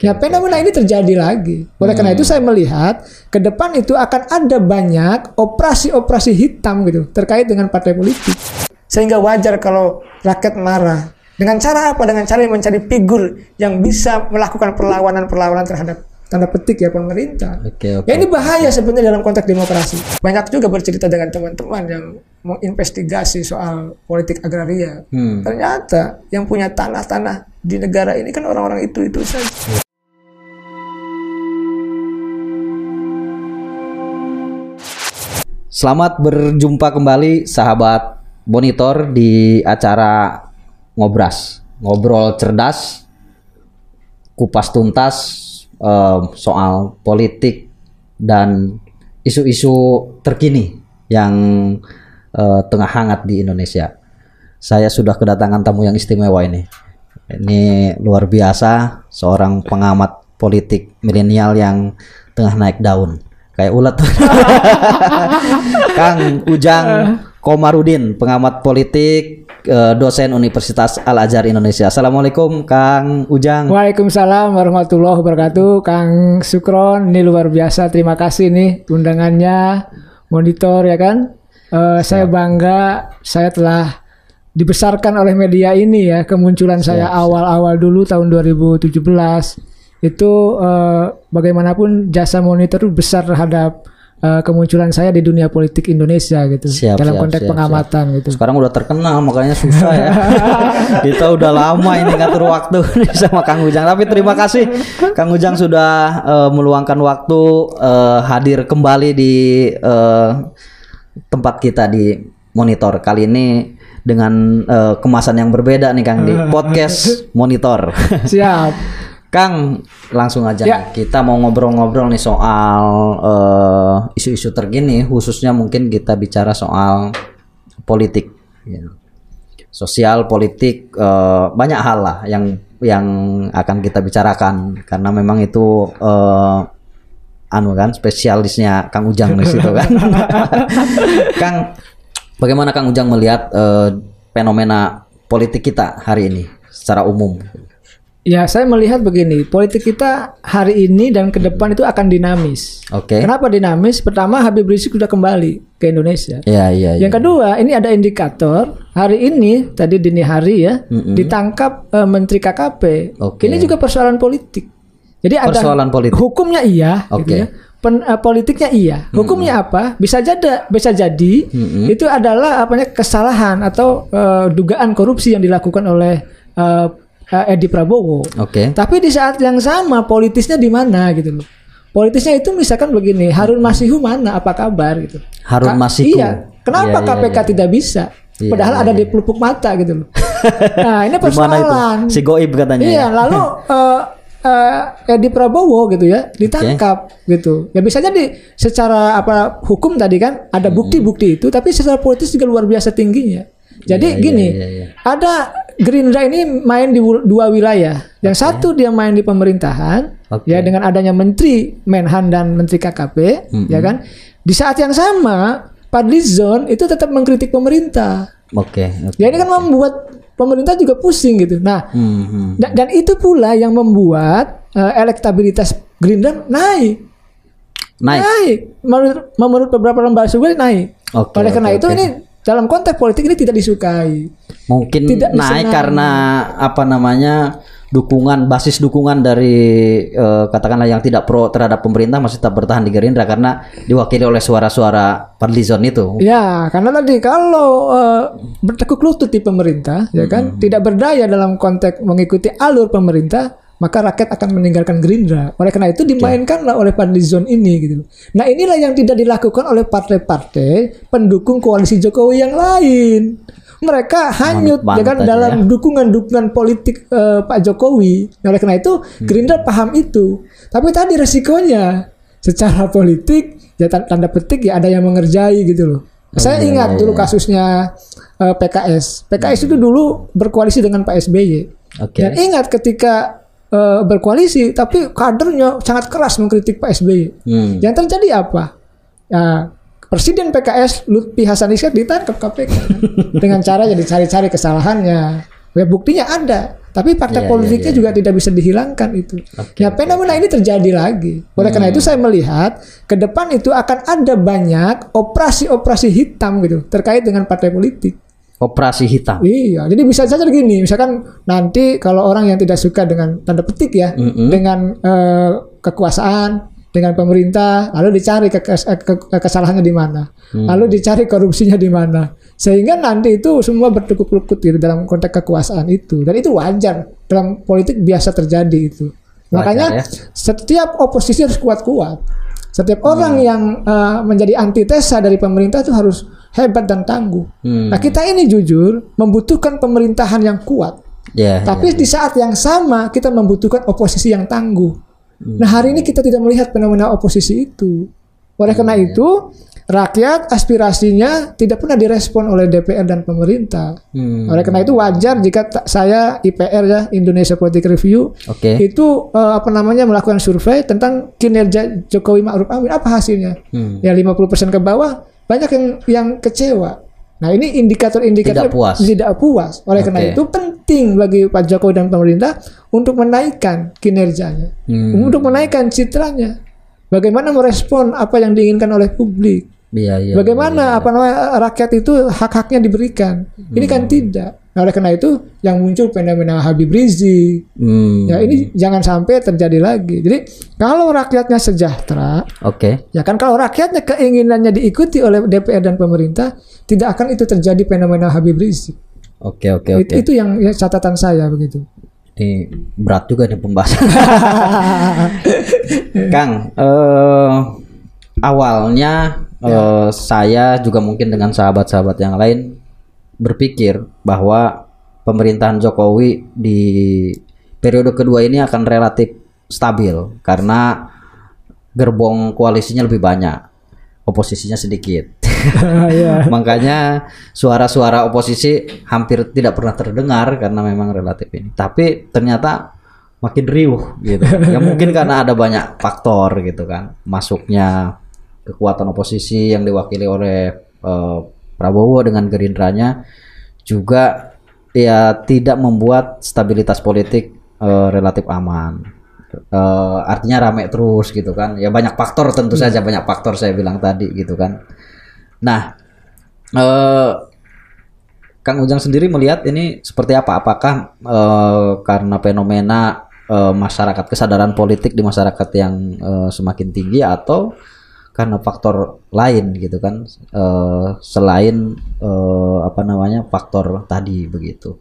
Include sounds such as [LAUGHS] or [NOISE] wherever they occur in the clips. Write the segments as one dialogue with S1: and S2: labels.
S1: Nah, fenomena ini terjadi lagi. Oleh karena itu saya melihat ke depan itu akan ada banyak operasi-operasi hitam gitu terkait dengan partai politik. Sehingga wajar kalau rakyat marah. Dengan cara apa? Dengan cara mencari figur yang bisa melakukan perlawanan-perlawanan terhadap tanda petik ya pemerintah.
S2: Oke, oke.
S1: Ya ini bahaya sebenarnya dalam konteks demokrasi. Banyak juga bercerita dengan teman-teman yang mau investigasi soal politik agraria.
S2: Hmm.
S1: Ternyata yang punya tanah-tanah di negara ini kan orang-orang itu-itu saja.
S2: Selamat berjumpa kembali sahabat monitor di acara ngobras, ngobrol cerdas, kupas tuntas eh, soal politik dan isu-isu terkini yang eh, tengah hangat di Indonesia. Saya sudah kedatangan tamu yang istimewa ini. Ini luar biasa, seorang pengamat politik milenial yang tengah naik daun kayak ulat. [LAUGHS] Kang Ujang Komarudin, pengamat politik, eh, dosen Universitas Al Azhar Indonesia. Assalamualaikum, Kang Ujang.
S1: Waalaikumsalam warahmatullahi wabarakatuh. Kang Sukron, ini luar biasa. Terima kasih nih undangannya, monitor ya kan. Eh, saya bangga, saya telah dibesarkan oleh media ini ya. Kemunculan saya awal-awal dulu tahun 2017 itu eh, bagaimanapun jasa monitor itu besar terhadap eh, kemunculan saya di dunia politik Indonesia gitu
S2: Siap,
S1: dalam
S2: siap,
S1: konteks
S2: siap,
S1: pengamatan gitu.
S2: Sekarang udah terkenal makanya susah ya. [LAUGHS] Kita udah lama ini ngatur waktu [LAUGHS] sama Kang Ujang. Tapi terima kasih Kang Ujang sudah eh, meluangkan waktu eh, hadir kembali di eh, tempat kita di monitor kali ini dengan eh, kemasan yang berbeda nih Kang di [LAUGHS] podcast monitor.
S1: Siap.
S2: Kang, langsung aja
S1: Ya.
S2: nih. kita mau ngobrol-ngobrol nih soal eh, isu-isu terkini, khususnya mungkin kita bicara soal politik, ya. sosial, politik, eh, banyak hal lah yang yang akan kita bicarakan karena memang itu eh, anu kan spesialisnya Kang Ujang di situ kan. [LAUGHS] Kang, bagaimana Kang Ujang melihat eh, fenomena politik kita hari ini secara umum?
S1: Ya, saya melihat begini, politik kita hari ini dan ke depan itu akan dinamis.
S2: Oke.
S1: Kenapa dinamis? Pertama, Habib Rizik sudah kembali ke Indonesia.
S2: Iya, iya, iya.
S1: Yang kedua, ini ada indikator hari ini tadi dini hari ya ditangkap eh, Menteri KKP.
S2: Oke.
S1: Ini juga persoalan politik. Jadi ada
S2: Persoalan politik.
S1: hukumnya iya,
S2: Oke.
S1: gitu ya. Pen- eh, politiknya iya. Hukumnya apa? Bisa jadi bisa jadi itu adalah apanya kesalahan atau eh, dugaan korupsi yang dilakukan oleh eh, eh, Edi Prabowo.
S2: Oke.
S1: Tapi di saat yang sama politisnya di mana gitu loh. Politisnya itu misalkan begini, Harun Masihu mana apa kabar gitu.
S2: Harun
S1: Ka-
S2: Masiku.
S1: Iya. Kenapa
S2: Iya, iya,
S1: KPK
S2: iya.
S1: tidak bisa?
S2: Iya,
S1: Padahal
S2: iya,
S1: ada di pelupuk mata gitu loh. [LAUGHS] nah, ini
S2: mana itu?
S1: persoalan.
S2: Si Goib katanya.
S1: Iya,
S2: ya?
S1: lalu [LAUGHS] eh eh, Edi Prabowo gitu ya ditangkap gitu. Ya bisa jadi secara apa hukum tadi kan ada bukti-bukti itu, tapi secara politis juga luar biasa tingginya. Jadi
S2: Iya, iya,
S1: gini,
S2: iya, iya.
S1: ada Gerindra ini main di dua wilayah. Yang satu dia main di pemerintahan,
S2: Oke.
S1: ya dengan adanya Menteri Menhan dan Menteri KKP, ya kan. Di saat yang sama, Padlizon itu tetap mengkritik pemerintah.
S2: Oke. oke.
S1: Ya ini kan membuat pemerintah juga pusing gitu. Nah,
S2: Hmm, hmm.
S1: dan, dan itu pula yang membuat eh, elektabilitas Gerindra naik.
S2: Naik.
S1: Menurut, menurut beberapa lembaga survei naik.
S2: Oke,
S1: Oleh karena
S2: oke,
S1: itu
S2: oke.
S1: ini dalam konteks politik ini tidak disukai.
S2: Mungkin
S1: Tidak
S2: naik
S1: disenangi.
S2: karena apa namanya dukungan basis dukungan dari eh, katakanlah yang tidak pro terhadap pemerintah masih tetap bertahan di Gerindra karena diwakili oleh suara-suara Padlizon itu.
S1: Ya, karena tadi kalau eh, bertekuk lutut di pemerintah, ya kan, tidak berdaya dalam konteks mengikuti alur pemerintah, maka rakyat akan meninggalkan Gerindra. Oleh karena itu dimainkanlah oleh Padlizon ini gitu. Nah, inilah yang tidak dilakukan oleh partai-partai pendukung koalisi Jokowi yang lain. Mereka hanyut
S2: Manut
S1: ya kan dalam dukungan-dukungan politik eh, Pak Jokowi. Nah, oleh karena itu Gerindra paham itu. Tapi tadi resikonya secara politik ya tan- tanda petik ya ada yang mengerjai gitu loh. Saya ingat dulu kasusnya eh, PKS. PKS itu dulu berkoalisi dengan Pak SBY.
S2: Oke.
S1: Dan ingat ketika eh, berkoalisi tapi kadernya sangat keras mengkritik Pak SBY.
S2: Hmm.
S1: Yang terjadi apa? Ya, Presiden PKS Lutfi Hasan Iskak ditangkap KPK kan? [LAUGHS] dengan cara jadi cari-cari kesalahannya. Ya buktinya ada. Tapi partai
S2: Iya,
S1: politiknya
S2: iya,
S1: juga tidak bisa dihilangkan itu.
S2: Oke,
S1: ya fenomena ini terjadi lagi. Oleh karena itu saya melihat ke depan itu akan ada banyak operasi-operasi hitam gitu terkait dengan partai politik.
S2: Operasi hitam.
S1: Iya, jadi bisa saja begini, misalkan nanti kalau orang yang tidak suka dengan tanda petik ya,
S2: Mm-mm.
S1: dengan eh, kekuasaan, dengan pemerintah, lalu dicari ke, ke- ke- kesalahannya di mana, lalu dicari korupsinya di mana, sehingga nanti itu semua bertukuk-lukut gitu dalam konteks kekuasaan itu, dan itu wajar dalam politik biasa terjadi itu. Makanya
S2: ya.
S1: setiap oposisi harus kuat-kuat. Setiap orang yang eh, menjadi antitesa dari pemerintah itu harus hebat dan tangguh.
S2: Hmm.
S1: Nah kita ini jujur membutuhkan pemerintahan yang kuat.
S2: Ya.
S1: Tapi di saat yang sama kita membutuhkan oposisi yang tangguh. Nah hari ini kita tidak melihat fenomena oposisi itu. Oleh karena itu rakyat aspirasinya tidak pernah direspon oleh DPR dan pemerintah.
S2: Hmm.
S1: Oleh karena itu wajar jika saya IPR ya Indonesia Politik Review
S2: Oke.
S1: itu eh, apa namanya melakukan survei tentang kinerja Jokowi Ma'ruf Amin apa hasilnya?
S2: Hmm.
S1: Ya 50% ke bawah banyak yang yang kecewa. Nah, ini indikator-indikator
S2: Tidak puas.
S1: tidak puas. Oleh karena
S2: Oke.
S1: itu penting bagi Pak Jokowi dan pemerintah untuk menaikkan kinerjanya,
S2: Hmm.
S1: untuk menaikkan citranya. Bagaimana merespon apa yang diinginkan oleh publik?
S2: Iya, iya.
S1: Bagaimana apa namanya rakyat itu hak-haknya diberikan? Ini kan
S2: Hmm.
S1: tidak. Nah, oleh karena itu yang muncul fenomena Habib Rizik,
S2: Hmm.
S1: Ya ini jangan sampai terjadi lagi. Jadi kalau rakyatnya sejahtera,
S2: Oke.
S1: ya kan kalau rakyatnya keinginannya diikuti oleh DPR dan pemerintah, tidak akan itu terjadi fenomena Habib Rizik.
S2: Oke, oke,
S1: Itu,
S2: oke.
S1: itu yang ya, catatan saya begitu.
S2: Ini berat juga nih pembahasan. [LAUGHS] Kang, eh awalnya eh, saya juga mungkin dengan sahabat-sahabat yang lain berpikir bahwa pemerintahan Jokowi di periode kedua ini akan relatif stabil karena gerbong koalisinya lebih banyak, oposisinya sedikit. [LAUGHS]
S1: ya.
S2: Makanya suara-suara oposisi hampir tidak pernah terdengar karena memang relatif ini. Tapi ternyata makin riuh gitu. ya mungkin karena ada banyak faktor gitu kan. Masuknya kekuatan oposisi yang diwakili oleh eh, Prabowo dengan Gerindranya juga ya tidak membuat stabilitas politik eh, relatif aman. Eh, artinya rame terus gitu kan. Ya banyak faktor tentu saja banyak faktor saya bilang tadi gitu kan. Nah, eh Kang Ujang sendiri melihat ini seperti apa? Apakah eh, karena fenomena masyarakat kesadaran politik di masyarakat yang eh, semakin tinggi atau karena faktor lain gitu kan? Eh, selain eh, apa namanya faktor tadi begitu.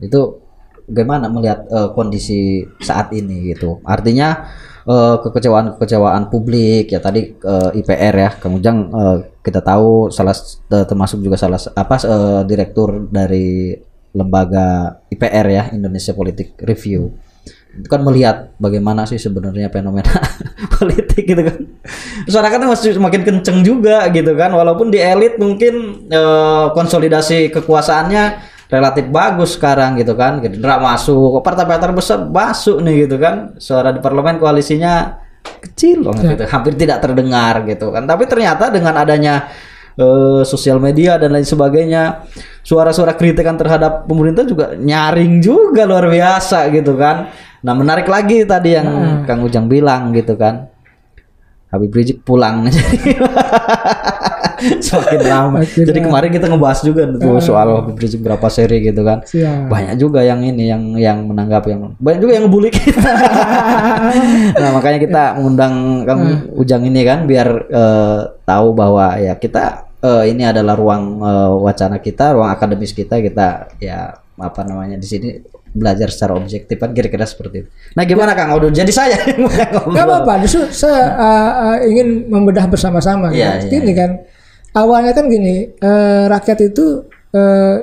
S2: Itu bagaimana melihat eh, kondisi saat ini gitu? Artinya eh, kekecewaan-kekecewaan publik ya tadi eh, IPR ya Ujang eh, kita tahu salah termasuk juga salah apa eh, direktur dari lembaga IPR ya Indonesia Politik Review itu kan melihat bagaimana sih sebenarnya fenomena [LAUGHS] politik gitu kan. Masyarakatnya masih semakin kenceng juga gitu kan walaupun di elit mungkin eh, konsolidasi kekuasaannya relatif bagus sekarang gitu kan. Gerindra masuk partai-partai besar masuk nih gitu kan. Suara di parlemen koalisinya kecil banget gitu hampir tidak terdengar gitu kan. Tapi ternyata dengan adanya eh, sosial media dan lain sebagainya suara-suara kritikan terhadap pemerintah juga nyaring juga luar biasa gitu kan nah menarik lagi tadi yang Kang Ujang bilang gitu kan. Habib Rizik pulang. [LAUGHS] Semakin lama.
S1: Akhirnya.
S2: jadi kemarin kita ngebahas juga tuh soal Habib Rizik berapa seri gitu kan.
S1: Siap.
S2: banyak juga yang ini yang yang menanggapi yang banyak juga yang ngebully kita. [LAUGHS] Nah makanya kita mengundang Kang Ujang ini kan biar eh, tahu bahwa ya kita eh, ini adalah ruang eh, wacana kita ruang akademis kita. Kita ya apa namanya di sini belajar secara objektif kan kira-kira seperti itu. Nah gimana Kang? Udah jadi saya yang mulai ngobrol.
S1: Gak apa-apa, justru saya uh, uh, ingin membedah bersama-sama.
S2: Iya,
S1: Nah,
S2: iya,
S1: Ini kan awalnya kan gini, eh, rakyat itu eh,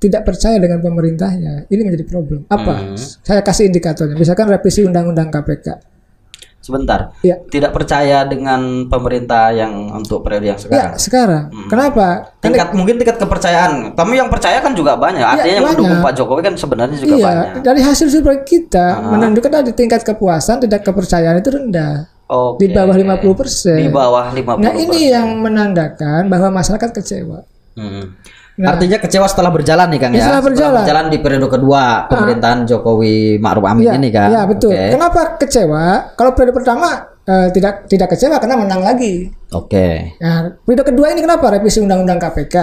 S1: tidak percaya dengan pemerintahnya. Ini menjadi problem. Apa?
S2: Hmm.
S1: Saya kasih indikatornya. Misalkan revisi undang-undang KPK.
S2: Sebentar.
S1: Ya.
S2: Tidak percaya dengan pemerintah yang untuk periode yang sekarang.
S1: Ya, sekarang.
S2: Hmm.
S1: Kenapa?
S2: Tingkat mungkin tingkat kepercayaan. Tapi yang percaya kan juga banyak. Artinya yang
S1: banyak.
S2: mendukung Pak Jokowi kan sebenarnya juga
S1: iya,
S2: banyak. Ah.
S1: dari hasil survei kita menunjukkan tadi tingkat kepuasan, tidak kepercayaan itu rendah.
S2: Oke.
S1: Di bawah 50%.
S2: Di bawah 50%.
S1: Nah, ini yang menandakan bahwa masyarakat kecewa.
S2: Hmm.
S1: Nah.
S2: Artinya kecewa setelah berjalan nih Kang ya.
S1: Setelah berjalan.
S2: di periode kedua pemerintahan Jokowi Ma'ruf Amin
S1: Iya,
S2: ini kan.
S1: Iya betul.
S2: Oke.
S1: Kenapa kecewa? Kalau periode pertama eh, tidak tidak kecewa karena menang lagi.
S2: Oke.
S1: Nah, periode kedua ini kenapa revisi undang-undang KPK,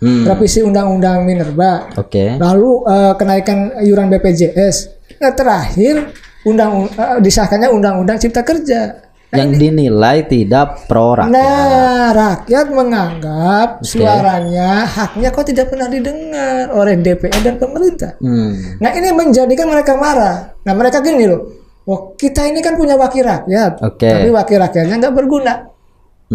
S2: Hmm.
S1: revisi undang-undang Minerba,
S2: Oke.
S1: lalu eh, kenaikan iuran BPJS. Nah terakhir undang eh, disahkannya undang-undang Cipta Kerja.
S2: Yang dinilai tidak pro rakyat.
S1: Nah, rakyat menganggap suaranya, haknya kok tidak pernah didengar oleh DPR dan pemerintah.
S2: Hmm.
S1: Nah, ini menjadikan mereka marah. Nah, mereka gini loh. Oh, kita ini kan punya wakil rakyat,
S2: Oke.
S1: tapi wakil rakyatnya nggak berguna,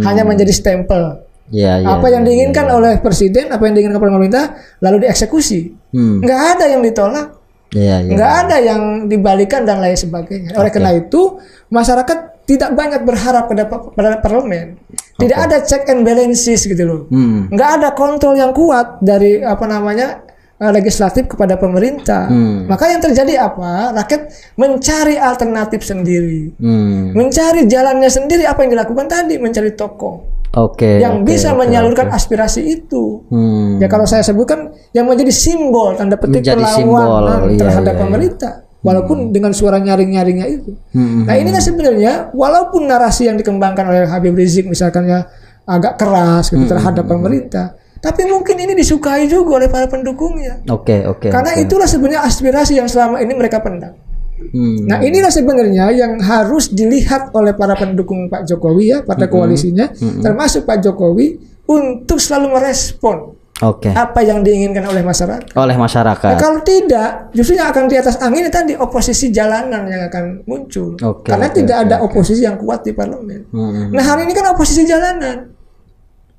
S1: hanya menjadi stempel.
S2: Ya, ya.
S1: apa yang diinginkan oleh presiden, apa yang diinginkan oleh pemerintah, lalu dieksekusi.
S2: Hmm.
S1: Nggak ada yang ditolak.
S2: Ya, ya.
S1: nggak ada yang dibalikan dan lain sebagainya. Oleh karena itu masyarakat tidak banyak berharap pada parlemen. Tidak ada check and balances gitu loh.
S2: Hmm.
S1: Nggak ada kontrol yang kuat dari apa namanya eh, legislatif kepada pemerintah.
S2: Hmm.
S1: Maka yang terjadi apa? Rakyat mencari alternatif sendiri,
S2: Hmm.
S1: mencari jalannya sendiri. Apa yang dilakukan tadi? Mencari tokoh
S2: Oke.
S1: yang
S2: oke,
S1: bisa
S2: oke,
S1: menyalurkan
S2: oke.
S1: aspirasi itu.
S2: Hmm.
S1: Ya kalau saya sebutkan yang menjadi simbol tanda petik
S2: Menjadi
S1: perlawanan
S2: iya,
S1: terhadap
S2: iya, iya.
S1: pemerintah, walaupun dengan suara nyaring-nyaringnya itu.
S2: Hmm.
S1: Nah ini kan sebenarnya walaupun narasi yang dikembangkan oleh Habib Rizik misalkan ya agak keras gitu terhadap pemerintah, tapi mungkin ini disukai juga oleh para pendukungnya.
S2: Oke, oke.
S1: Karena
S2: oke.
S1: itulah sebenarnya aspirasi yang selama ini mereka pendam.
S2: Hmm.
S1: Nah inilah sebenarnya yang harus dilihat oleh para pendukung Pak Jokowi ya, partai koalisinya, termasuk Pak Jokowi untuk selalu merespon
S2: Oke.
S1: apa yang diinginkan oleh masyarakat.
S2: Oleh masyarakat.
S1: Nah, kalau tidak, justru yang akan di atas angin tadi oposisi jalanan yang akan muncul.
S2: Oke,
S1: Karena
S2: oke,
S1: tidak
S2: oke,
S1: ada oposisi yang kuat di parlemen.
S2: Hmm.
S1: Nah hari ini kan oposisi jalanan.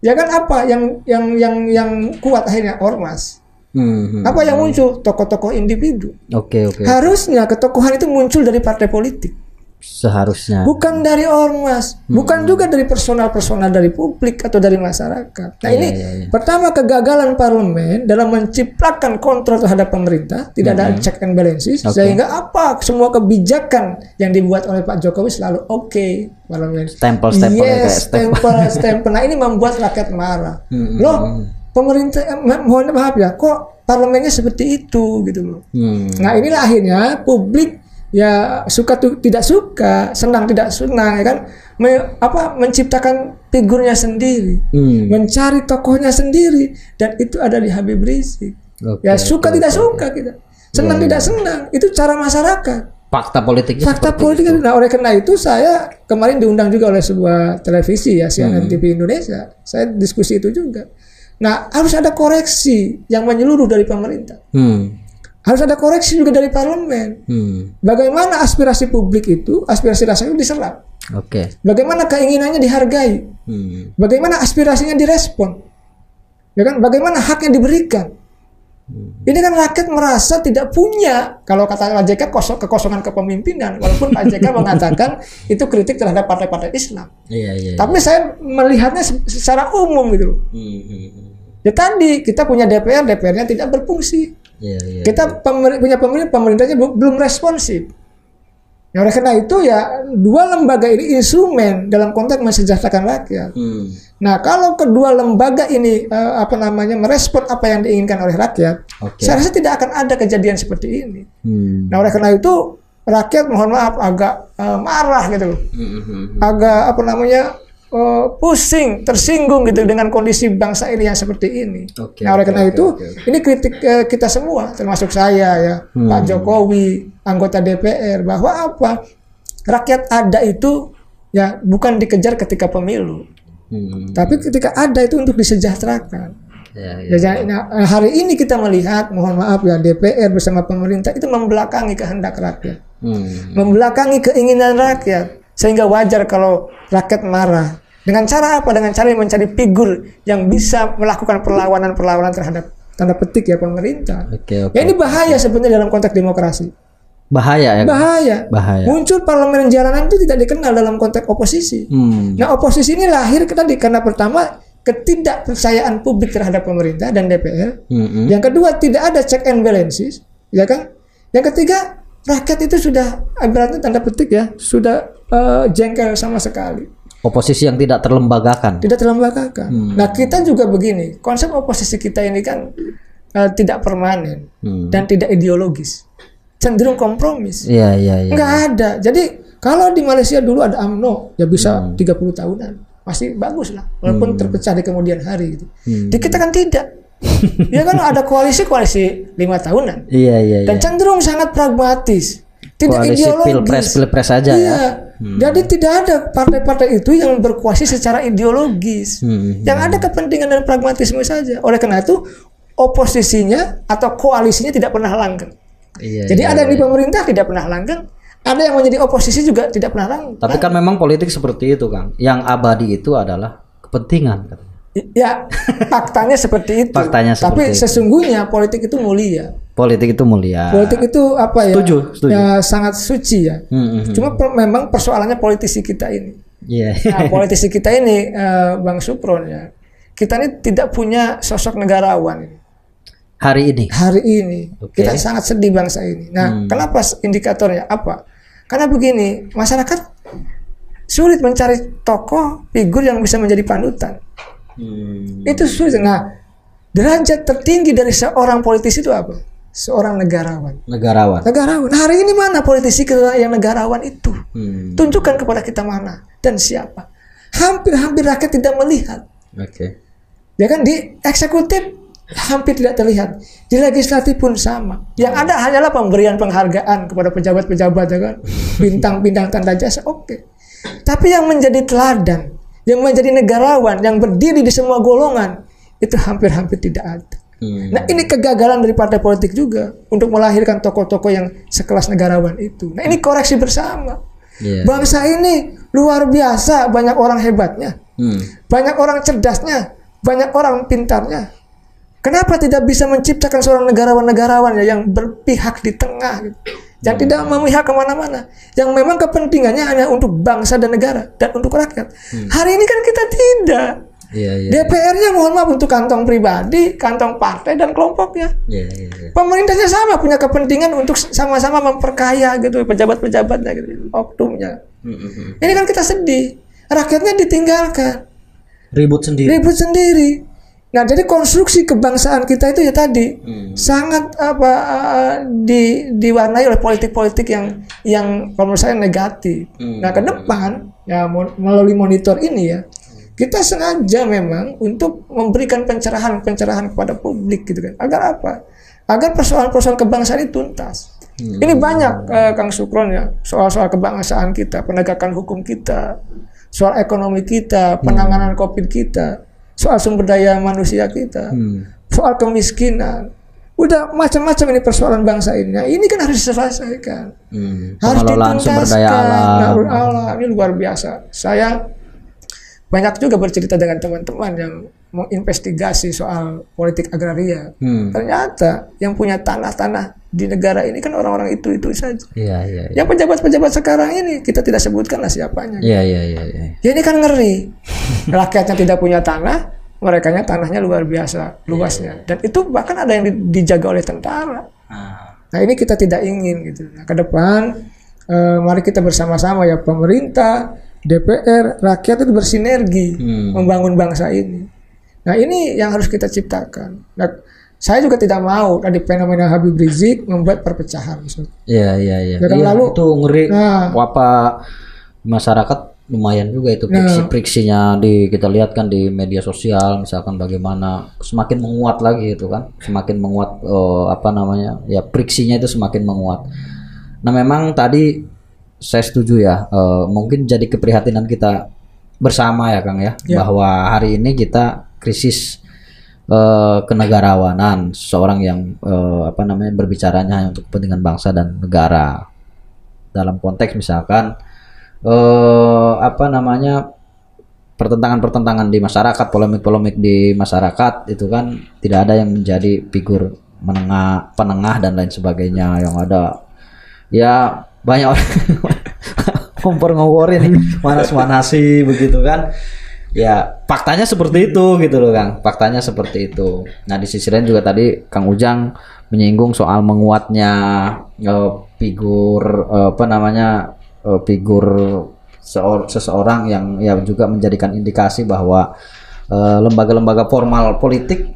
S1: Ya kan apa yang yang yang yang kuat akhirnya ormas.
S2: Hmm.
S1: Apa yang muncul? Tokoh-tokoh individu.
S2: Oke, oke.
S1: Harusnya ketokohan itu muncul dari partai politik.
S2: Seharusnya.
S1: bukan dari ormas, bukan juga dari personal-personal dari publik atau dari masyarakat. Nah ini
S2: iya, iya.
S1: pertama kegagalan parlemen dalam menciptakan kontrol terhadap pemerintah, tidak ada check and balances,
S2: Oke.
S1: sehingga apa semua kebijakan yang dibuat oleh Pak Jokowi selalu oke parlemen.
S2: Stempel-stempel
S1: yes, stempel, stempel. Nah ini membuat rakyat marah.
S2: Hmm,
S1: Loh, pemerintah, eh, mohon maaf ya, kok parlemennya seperti itu gitu loh.
S2: Hmm.
S1: Nah inilah akhirnya publik ya suka tu, tidak suka, senang tidak senang ya kan, Me- apa menciptakan figurnya sendiri,
S2: Hmm.
S1: mencari tokohnya sendiri dan itu ada di Habib Rizik.
S2: Oke,
S1: ya suka
S2: oke,
S1: tidak
S2: oke.
S1: suka kita, senang tidak senang itu cara masyarakat.
S2: Fakta politiknya
S1: Fakta politik.
S2: itu.
S1: Nah oleh karena itu saya kemarin diundang juga oleh sebuah televisi ya
S2: Hmm.
S1: CNN TV Indonesia. Saya diskusi itu juga. Nah harus ada koreksi yang menyeluruh dari pemerintah.
S2: Hmm.
S1: Harus ada koreksi juga dari parlemen.
S2: Hmm.
S1: Bagaimana aspirasi publik itu, aspirasi rakyat itu diserap.
S2: Oke.
S1: Bagaimana keinginannya dihargai.
S2: Hmm.
S1: Bagaimana aspirasinya direspon. Ya kan? Bagaimana haknya diberikan. Ini kan rakyat merasa tidak punya, kalau kata Pak JK kosong, kekosongan kepemimpinan, walaupun Pak JK [LAUGHS] mengatakan itu kritik terhadap partai-partai Islam.
S2: Iya, iya.
S1: Tapi saya melihatnya se- secara umum gitu.
S2: Hmm, hmm, hmm.
S1: Ya tadi kita punya DPR, DPR-nya tidak berfungsi.
S2: Iya, iya.
S1: Kita pemer- punya pemerintah, pemerintahnya belum, belum responsif. Ya oleh karena itu ya dua lembaga ini instrumen dalam konteks mensejahterakan rakyat.
S2: Hmm.
S1: Nah kalau kedua lembaga ini eh, apa namanya merespon apa yang diinginkan oleh rakyat,
S2: Oke.
S1: saya rasa tidak akan ada kejadian seperti ini.
S2: Hmm.
S1: Nah oleh karena itu rakyat mohon maaf agak eh, marah gitu loh,
S2: Hmm, hmm, hmm.
S1: agak apa namanya eh, pusing, tersinggung gitu dengan kondisi bangsa ini yang seperti ini.
S2: Oke,
S1: nah oleh karena
S2: oke,
S1: itu
S2: oke.
S1: ini kritik eh, kita semua termasuk saya ya
S2: Hmm.
S1: Pak Jokowi anggota DPR bahwa apa rakyat ada itu ya bukan dikejar ketika pemilu
S2: Hmm.
S1: tapi ketika ada itu untuk disejahterakan
S2: Ya, ya.
S1: Ya, jadi, nah, hari ini kita melihat mohon maaf ya DPR bersama pemerintah itu membelakangi kehendak rakyat
S2: Hmm.
S1: membelakangi keinginan rakyat sehingga wajar kalau rakyat marah dengan cara apa dengan cara mencari figur yang bisa melakukan perlawanan-perlawanan terhadap tanda petik ya pemerintah
S2: Oke, oke.
S1: ya ini bahaya sebenarnya dalam konteks demokrasi
S2: Bahaya ya.
S1: bahaya
S2: Bahaya.
S1: muncul parlemen jalanan itu tidak dikenal dalam konteks oposisi
S2: Hmm.
S1: nah oposisi ini lahir tadi karena pertama ketidakpercayaan publik terhadap pemerintah dan DPR
S2: Hmm,
S1: yang kedua tidak ada check and balances, ya kan? Yang ketiga rakyat itu sudah ibaratnya tanda petik ya sudah eh, jengkel sama sekali.
S2: Oposisi yang tidak terlembagakan.
S1: tidak terlembagakan.
S2: Hmm.
S1: Nah kita juga begini, konsep oposisi kita ini kan eh, tidak permanen
S2: Hmm.
S1: dan tidak ideologis, cenderung kompromis.
S2: Iya iya iya.
S1: Nggak ada. Jadi kalau di Malaysia dulu ada AMNO, ya bisa
S2: Hmm.
S1: 30 tahunan, masih bagus lah, walaupun terpecah di kemudian hari. Gitu.
S2: Hmm.
S1: Di kita kan tidak. ya kan ada koalisi koalisi lima tahunan
S2: Iya iya iya.
S1: dan cenderung sangat pragmatis, tidak
S2: Koalisi
S1: ideologis.
S2: pilpres pilpres saja ya.
S1: Iya. Jadi tidak ada partai-partai itu yang berkuasa secara ideologis.
S2: Hmm.
S1: Yang ada kepentingan dan pragmatisme saja. Oleh karena itu oposisinya atau koalisinya tidak pernah langgeng.
S2: Iya.
S1: Jadi ada yang di pemerintah tidak pernah langgeng, ada yang menjadi oposisi juga tidak pernah langgeng.
S2: Tapi kan memang politik seperti itu, Kang. Yang abadi itu adalah kepentingan katanya.
S1: Ya, faktanya seperti itu.
S2: Faktanya
S1: Tapi
S2: seperti itu.
S1: sesungguhnya politik itu mulia.
S2: Politik itu mulia.
S1: Politik itu apa ya?
S2: Setuju, setuju.
S1: Ya sangat suci ya.
S2: Hmm, hmm, hmm.
S1: Cuma per- memang persoalannya politisi kita ini.
S2: Iya.
S1: Nah, [LAUGHS] politisi kita ini, eh, Bang Supron ya, kita ini tidak punya sosok negarawan ini.
S2: Hari ini.
S1: hari ini.
S2: Oke.
S1: Kita sangat sedih bangsa ini. Nah, kenapa indikatornya apa? Karena begini, masyarakat sulit mencari tokoh figur yang bisa menjadi panutan.
S2: Hmm.
S1: Itu sulit. Nah, derajat tertinggi dari seorang politisi itu apa? Seorang negarawan.
S2: Negarawan.
S1: Negarawan. Nah, hari ini mana politisi kita yang negarawan itu?
S2: Hmm.
S1: Tunjukkan kepada kita mana dan siapa. Hampir-hampir rakyat tidak melihat.
S2: Oke.
S1: Ya kan di eksekutif hampir tidak terlihat. Di legislatif pun sama. Yang ada hanyalah pemberian penghargaan kepada pejabat-pejabat ya kan. [LAUGHS] Bintang-bintang tanda jasa oke. Tapi yang menjadi teladan, yang menjadi negarawan, yang berdiri di semua golongan itu hampir-hampir tidak ada.
S2: Hmm.
S1: Nah ini kegagalan dari partai politik juga untuk melahirkan tokoh-tokoh yang sekelas negarawan itu. Nah ini koreksi bersama.
S2: Iya.
S1: Bangsa ini luar biasa banyak orang hebatnya.
S2: Hmm.
S1: Banyak orang cerdasnya, banyak orang pintarnya. Kenapa tidak bisa menciptakan seorang negarawan-negarawan ya yang berpihak di tengah, gitu. yang tidak memihak ke mana-mana, yang memang kepentingannya hanya untuk bangsa dan negara dan untuk rakyat. Hari ini kan kita tidak.
S2: Iya iya.
S1: DPR-nya mohon maaf untuk kantong pribadi, kantong partai dan kelompoknya.
S2: Iya iya. iya.
S1: Pemerintahnya sama punya kepentingan untuk sama-sama memperkaya gitu pejabat-pejabatnya gitu, oknumnya.
S2: Hmm, hmm.
S1: Ini kan kita sedih. Rakyatnya ditinggalkan
S2: Ribut sendiri.
S1: ribut sendiri. Nah, jadi konstruksi kebangsaan kita itu ya tadi
S2: Hmm.
S1: sangat apa uh, di diwarnai oleh politik-politik yang yang kalau menurut saya negatif.
S2: Hmm.
S1: Nah, ke depan ya melalui monitor ini ya kita sengaja memang untuk memberikan pencerahan-pencerahan kepada publik gitu kan. Agar apa? Agar persoalan-persoalan kebangsaan itu tuntas.
S2: Hmm.
S1: Ini banyak eh, Kang Sukron ya soal-soal kebangsaan kita, penegakan hukum kita, soal ekonomi kita, penanganan COVID kita, soal sumber daya manusia kita,
S2: Hmm.
S1: soal kemiskinan. Udah macam-macam ini persoalan bangsa ini. Nah, ini kan harus diselesaikan.
S2: Hmm.
S1: Harus
S2: Pengelolaan sumber daya
S1: dituntaskan.
S2: alam.
S1: Nah, alam ini luar biasa. Saya banyak juga bercerita dengan teman-teman yang menginvestigasi soal politik agraria.
S2: Hmm.
S1: Ternyata yang punya tanah-tanah di negara ini kan orang-orang itu-itu saja.
S2: Iya iya. iya.
S1: Yang pejabat-pejabat sekarang ini kita tidak sebutkan lah siapanya.
S2: Iya iya iya. iya.
S1: Ya ini kan ngeri. [LAUGHS] Rakyatnya tidak punya tanah, mereka tanahnya luar biasa luasnya. Dan itu bahkan ada yang di- dijaga oleh tentara.
S2: Ah.
S1: Nah ini kita tidak ingin gitu. Nah ke depan eh, mari kita bersama-sama ya pemerintah, DPR, rakyat itu bersinergi
S2: Hmm.
S1: membangun bangsa ini. Nah ini yang harus kita ciptakan. Nah, saya juga tidak mau tadi fenomena Habib Rizik membuat perpecahan.
S2: Iya iya iya.
S1: Ya
S2: Iya,
S1: lalu-
S2: itu ngeri.
S1: Nah.
S2: Apa masyarakat lumayan juga itu
S1: Nah.
S2: friksi-friksinya di kita lihat kan di media sosial misalkan bagaimana semakin menguat lagi itu kan semakin menguat eh, apa namanya ya friksinya itu semakin menguat. Nah memang tadi saya setuju ya eh, mungkin jadi keprihatinan kita bersama ya Kang ya,
S1: Ya.
S2: bahwa hari ini kita krisis eh, kenegarawanan seorang yang eh, apa namanya berbicaranya hanya untuk kepentingan bangsa dan negara dalam konteks misalkan eh apa namanya pertentangan-pertentangan di masyarakat polemik-polemik di masyarakat itu kan tidak ada yang menjadi figur menengah penengah dan lain sebagainya yang ada ya banyak orang [LAUGHS] ngompor-ngomporin nih manas-manasi begitu kan. Ya faktanya seperti itu gitu loh Kang. Faktanya seperti itu. Nah di sisi lain juga tadi Kang Ujang menyinggung soal menguatnya eh, figur eh, apa namanya eh, figur seor- seseorang yang ya juga menjadikan indikasi bahwa eh, lembaga-lembaga formal politik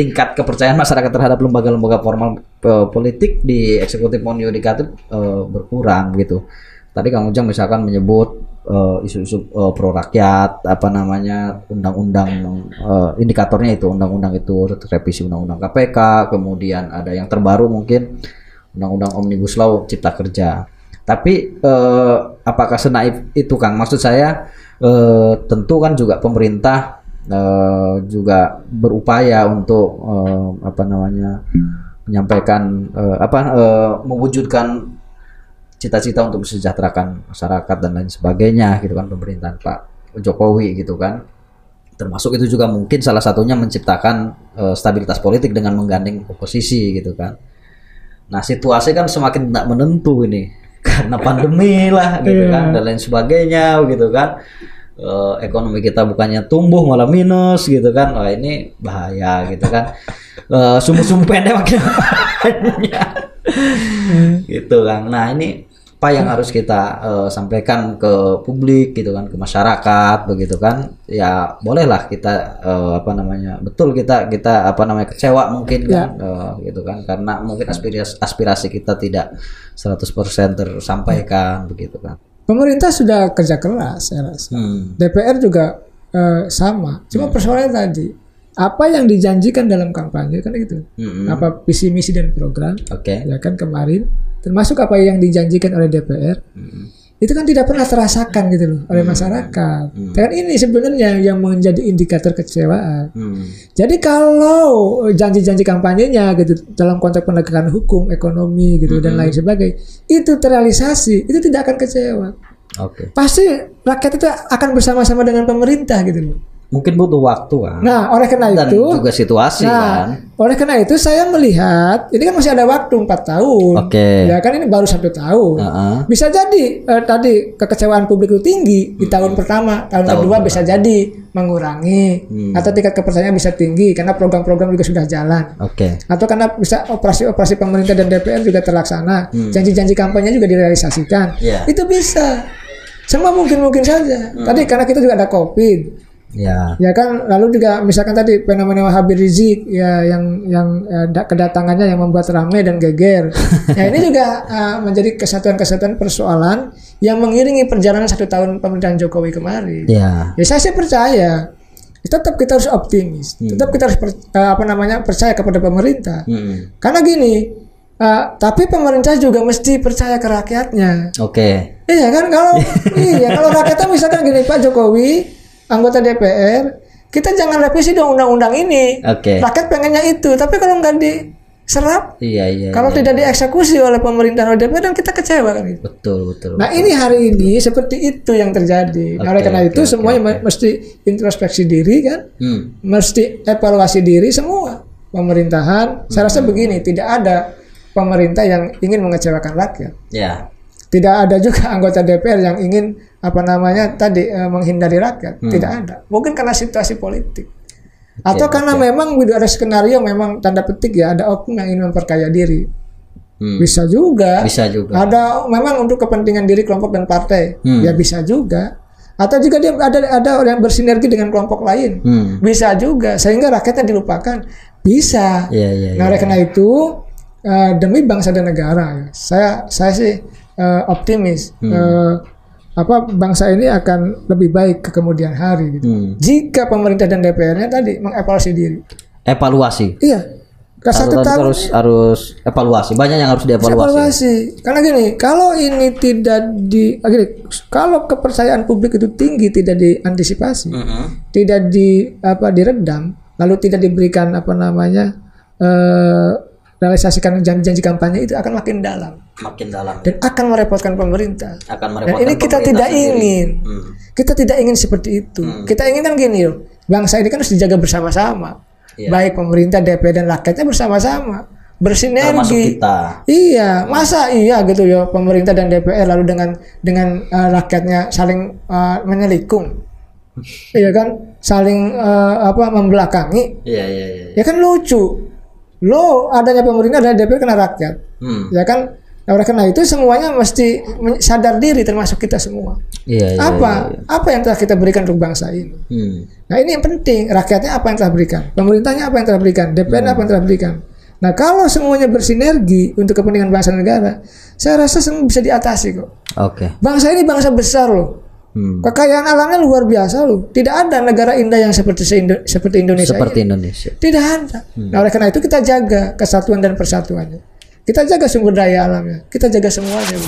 S2: tingkat kepercayaan masyarakat terhadap lembaga-lembaga formal eh, politik di eksekutif maupun yudikatif eh, berkurang gitu. Tadi Kang Ujang misalkan menyebut eh, isu-isu eh, pro rakyat, apa namanya undang-undang eh, indikatornya itu undang-undang itu revisi undang-undang KPK, kemudian ada yang terbaru mungkin undang-undang omnibus law cipta kerja. Tapi eh, apakah senaif itu Kang? Maksud saya eh, tentu kan juga pemerintah eh, juga berupaya untuk eh, apa namanya menyampaikan eh, apa eh, mewujudkan cita-cita untuk mesejahterakan masyarakat dan lain sebagainya gitu kan pemerintahan Pak Jokowi gitu kan. Termasuk itu juga mungkin salah satunya menciptakan eh, stabilitas politik dengan menggandeng oposisi gitu kan. Nah situasi kan semakin tidak menentu ini [LAUGHS] karena pandemi lah gitu kan dan lain sebagainya gitu kan Eh, ekonomi kita bukannya tumbuh malah minus gitu kan. Wah ini bahaya gitu kan. Eh, sumbu-sumbu pendek makin gitu kan. Nah ini apa yang harus kita eh, sampaikan ke publik gitu kan ke masyarakat begitu kan. Ya bolehlah kita eh, apa namanya betul kita kita apa namanya kecewa mungkin kan eh, gitu kan. Karena mungkin aspirasi aspirasi kita tidak 100% tersampaikan begitu kan
S1: Pemerintah sudah kerja keras saya rasa.
S2: hmm.
S1: DPR juga eh, sama. Cuma persoalannya tadi apa yang dijanjikan dalam kampanye kan itu.
S2: Mm-mm.
S1: Apa visi misi dan program
S2: oke
S1: ya kan kemarin termasuk apa yang dijanjikan oleh DPR
S2: Hmm.
S1: Itu kan tidak pernah terasakan gitu loh oleh masyarakat. Dan ini sebenarnya yang menjadi indikator kecewaan.
S2: Hmm.
S1: Jadi kalau janji-janji kampanyenya gitu dalam konteks penegakan hukum, ekonomi gitu dan lain sebagainya itu terrealisasi, itu tidak akan kecewa.
S2: oke
S1: Pasti rakyat itu akan bersama-sama dengan pemerintah gitu loh.
S2: Mungkin butuh waktu kan
S1: Nah, oleh karena
S2: dan
S1: itu
S2: juga situasi
S1: Nah,
S2: kan
S1: oleh karena itu saya melihat ini kan masih ada waktu empat tahun.
S2: Oke.
S1: Ya kan ini baru satu tahun.
S2: Heeh.
S1: Bisa jadi eh, tadi kekecewaan publik itu tinggi di tahun pertama, tahun, kedua bisa jadi mengurangi atau tingkat kepercayaan bisa tinggi karena program-program juga sudah jalan.
S2: oke
S1: Atau karena bisa operasi-operasi pemerintah dan DPR juga terlaksana, janji-janji kampanye juga direalisasikan.
S2: Iya.
S1: Itu bisa. Semua mungkin-mungkin saja. Tadi karena kita juga ada COVID.
S2: Ya
S1: Ya kan, lalu juga misalkan tadi fenomena Habib Rizik ya yang yang da- kedatangannya yang membuat ramai dan geger. [LAUGHS] ya ini juga eh, menjadi kesatuan-kesatuan persoalan yang mengiringi perjalanan satu tahun pemerintahan Jokowi kemarin.
S2: ya
S1: Ya saya sih percaya. Tetap kita harus optimis. Tetap kita harus per- eh, apa namanya percaya kepada pemerintah.
S2: Hmm.
S1: Karena gini, eh, tapi pemerintah juga mesti percaya ke rakyatnya.
S2: oke
S1: Iya kan kalau [LAUGHS] iya kalau rakyatnya misalkan gini Pak Jokowi anggota DPR kita jangan revisi dong undang-undang ini.
S2: oke
S1: Rakyat pengennya itu, tapi kalau nggak diserap,
S2: iya iya
S1: kalau
S2: iya.
S1: tidak dieksekusi oleh pemerintah oleh DPR dan kita kecewa kan gitu.
S2: betul betul
S1: Nah ini hari ini seperti itu yang terjadi. Nah, oleh karena
S2: oke,
S1: itu
S2: oke,
S1: semuanya me- mesti introspeksi diri kan,
S2: hmm.
S1: mesti evaluasi diri semua pemerintahan. Saya rasa begini, tidak ada pemerintah yang ingin mengecewakan rakyat.
S2: ya
S1: Tidak ada juga [LAUGHS] anggota DPR yang ingin apa namanya tadi eh, menghindari rakyat. Tidak ada. Mungkin karena situasi politik. Atau karena memang gitu, ada skenario memang tanda petik ya ada oknum yang ingin memperkaya diri.
S2: Hmm.
S1: Bisa juga.
S2: bisa juga
S1: Ada memang untuk kepentingan diri kelompok dan partai.
S2: Hmm.
S1: Ya bisa juga. Atau juga dia ada ada orang yang bersinergi dengan kelompok lain.
S2: hmm.
S1: Bisa juga sehingga rakyatnya dilupakan. Bisa.
S2: iya iya
S1: Nah, oleh karena itu eh, demi bangsa dan negara, ya, saya saya sih eh, optimis
S2: Hmm.
S1: eh, apa bangsa ini akan lebih baik ke kemudian hari gitu.
S2: Hmm.
S1: Jika pemerintah dan DPR-nya tadi mengevaluasi diri.
S2: evaluasi
S1: Iya. Satu
S2: harus,
S1: tahun
S2: harus harus evaluasi banyak yang harus dievaluasi
S1: evaluasi. Karena gini, kalau ini tidak di gini, kalau kepercayaan publik itu tinggi tidak diantisipasi,
S2: Mm-mm.
S1: tidak di apa diredam, lalu tidak diberikan apa namanya eh realisasikan janji-janji kampanye itu akan makin dalam
S2: makin dalam
S1: dan akan merepotkan pemerintah.
S2: akan
S1: Dan
S2: merepotkan
S1: ini kita tidak
S2: sendiri.
S1: ingin.
S2: Hmm.
S1: Kita tidak ingin seperti itu. Kita ingin kan gini loh. Bangsa ini kan harus dijaga bersama-sama.
S2: Iya.
S1: Baik pemerintah, DPR dan rakyatnya bersama-sama.
S2: termasuk
S1: Bersinergi.
S2: kita
S1: Iya, masa iya gitu ya pemerintah dan DPR lalu dengan dengan eh, rakyatnya saling eh, menyelikung. [LAUGHS] Iya kan? Saling eh, apa membelakangi.
S2: iya iya iya
S1: Ya kan lucu. Lo adanya pemerintah dan DPR kena rakyat.
S2: hmm.
S1: Ya kan? Nah, oleh karena itu semuanya mesti sadar diri termasuk kita semua.
S2: Iya, iya.
S1: apa?
S2: iya, iya.
S1: Apa yang telah kita berikan untuk bangsa ini?
S2: Hmm.
S1: Nah ini yang penting, rakyatnya apa yang telah berikan, pemerintahnya apa yang telah berikan, DPR apa yang telah berikan. Nah kalau semuanya bersinergi untuk kepentingan bangsa negara, saya rasa semua bisa diatasi kok.
S2: Oke.
S1: Bangsa ini bangsa besar loh,
S2: Hmm.
S1: kekayaan alamnya luar biasa loh. Tidak ada negara indah yang seperti se-Indo- seperti Indonesia.
S2: Seperti
S1: ini.
S2: Indonesia.
S1: Tidak ada. Nah oleh karena itu kita jaga kesatuan dan persatuannya. Kita jaga sumber daya alamnya. Kita jaga semuanya.